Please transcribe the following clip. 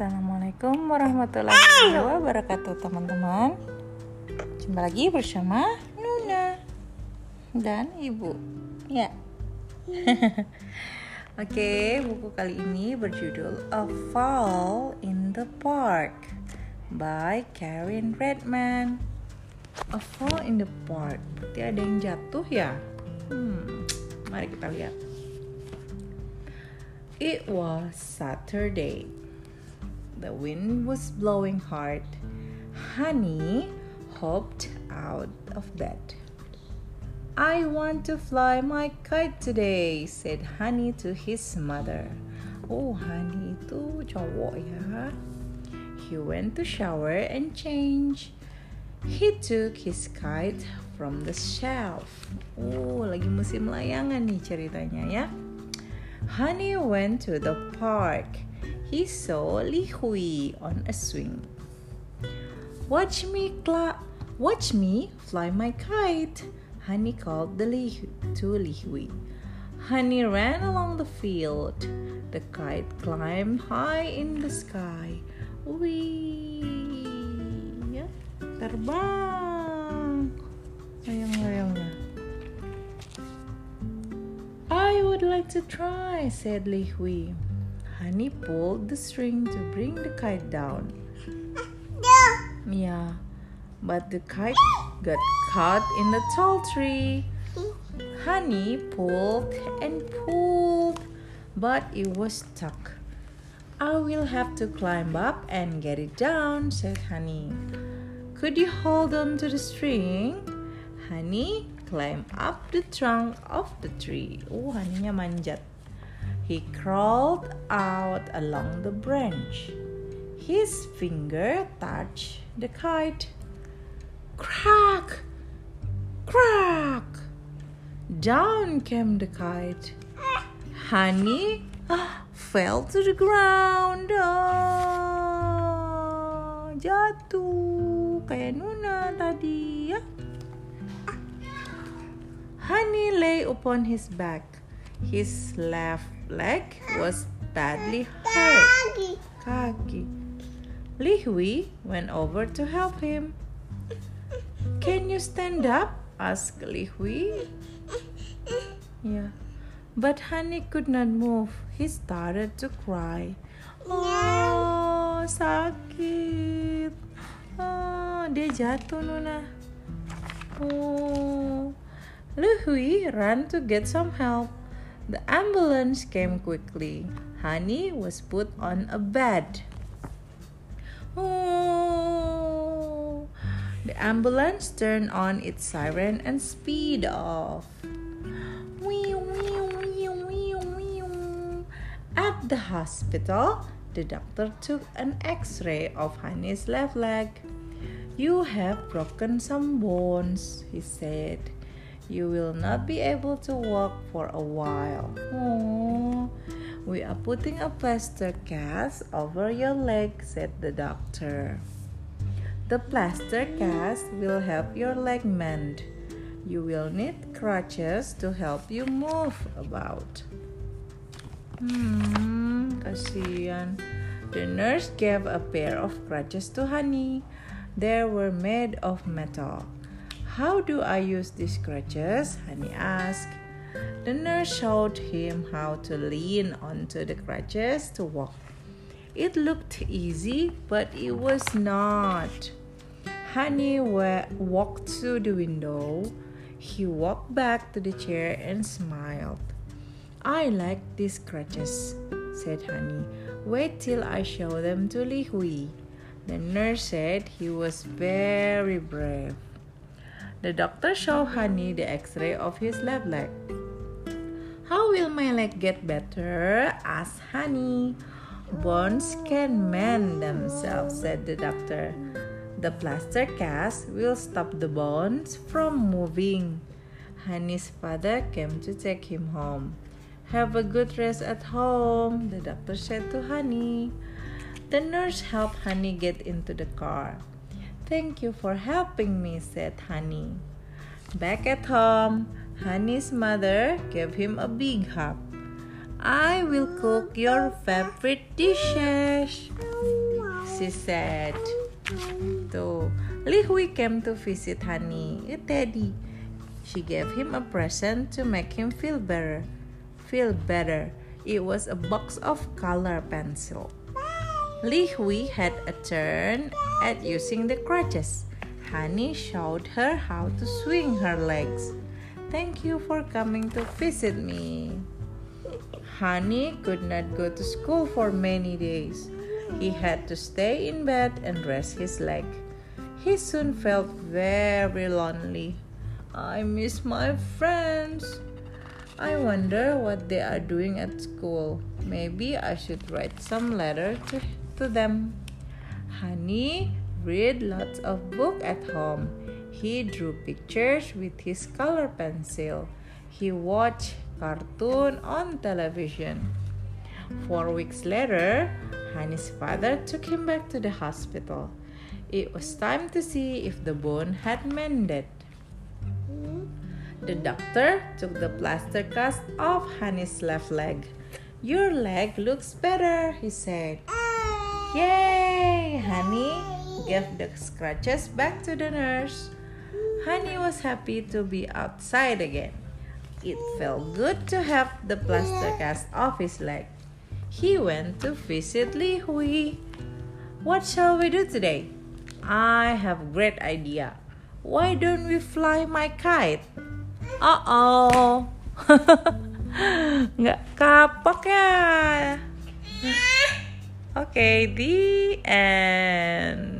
Assalamualaikum warahmatullahi wabarakatuh teman-teman. Jumpa lagi bersama Nuna dan Ibu. Ya. Oke, buku kali ini berjudul A Fall in the Park by Karen Redman. A Fall in the Park. Berarti ada yang jatuh ya? Hmm, mari kita lihat. It was Saturday The wind was blowing hard. Honey hopped out of bed. I want to fly my kite today, said Honey to his mother. Oh, Honey itu cowok ya. He went to shower and change. He took his kite from the shelf. Oh, lagi musim layangan nih ceritanya ya. Honey went to the park he saw Li Hui on a swing. Watch me, watch me fly my kite, Honey called the Li- to Li Hui. Honey ran along the field. The kite climbed high in the sky. Wee, terbang. Layang-layangnya. I would like to try, said Li Hui. Honey pulled the string to bring the kite down. Yeah, but the kite got caught in the tall tree. Honey pulled and pulled, but it was stuck. I will have to climb up and get it down, said Honey. Could you hold on to the string? Honey climbed up the trunk of the tree. Oh, Honeynya manjat. He crawled out along the branch. His finger touched the kite. Crack! Crack! Down came the kite. Honey fell to the ground. Oh, jatuh kayak Nuna tadi ya. Honey lay upon his back. His left leg was badly hurt. Kaki. Li Hui went over to help him. Can you stand up? asked Li Hui. Yeah. But Honey could not move. He started to cry. Oh, sakit. Oh, dia jatuh Nuna. Oh. Li Hui ran to get some help. The ambulance came quickly. Honey was put on a bed. Oh, the ambulance turned on its siren and speed off. At the hospital, the doctor took an x ray of Honey's left leg. You have broken some bones, he said. You will not be able to walk for a while. We are putting a plaster cast over your leg, said the doctor. The plaster cast will help your leg mend. You will need crutches to help you move about. Hmm, kasihan. The nurse gave a pair of crutches to Honey. They were made of metal. How do I use these crutches? Honey asked. The nurse showed him how to lean onto the crutches to walk. It looked easy, but it was not. Honey walked to the window. He walked back to the chair and smiled. I like these crutches, said Honey. Wait till I show them to Li Hui. The nurse said he was very brave. The doctor showed Honey the x ray of his left leg. How will my leg get better? asked Honey. Bones can mend themselves, said the doctor. The plaster cast will stop the bones from moving. Honey's father came to take him home. Have a good rest at home, the doctor said to Honey. The nurse helped Honey get into the car. Thank you for helping me, said Honey. Back at home, Honey's mother gave him a big hug. I will cook your favorite dishes, she said. So, Li Hui came to visit Honey, a teddy. She gave him a present to make him feel better. Feel better. It was a box of color pencil. Li Hui had a turn at using the crutches. Honey showed her how to swing her legs. Thank you for coming to visit me. Honey could not go to school for many days. He had to stay in bed and rest his leg. He soon felt very lonely. I miss my friends. I wonder what they are doing at school. Maybe I should write some letter to, to them. Honey read lots of book at home. He drew pictures with his color pencil. He watched cartoon on television. Four weeks later, Honey's father took him back to the hospital. It was time to see if the bone had mended. The doctor took the plaster cast off Honey's left leg. Your leg looks better, he said. Yay! Honey gave the scratches back to the nurse. Honey was happy to be outside again. It felt good to have the plaster cast off his leg. He went to visit Li Hui. What shall we do today? I have a great idea. Why don't we fly my kite? Uh-oh. Nggak kapok ya. Okay, the end.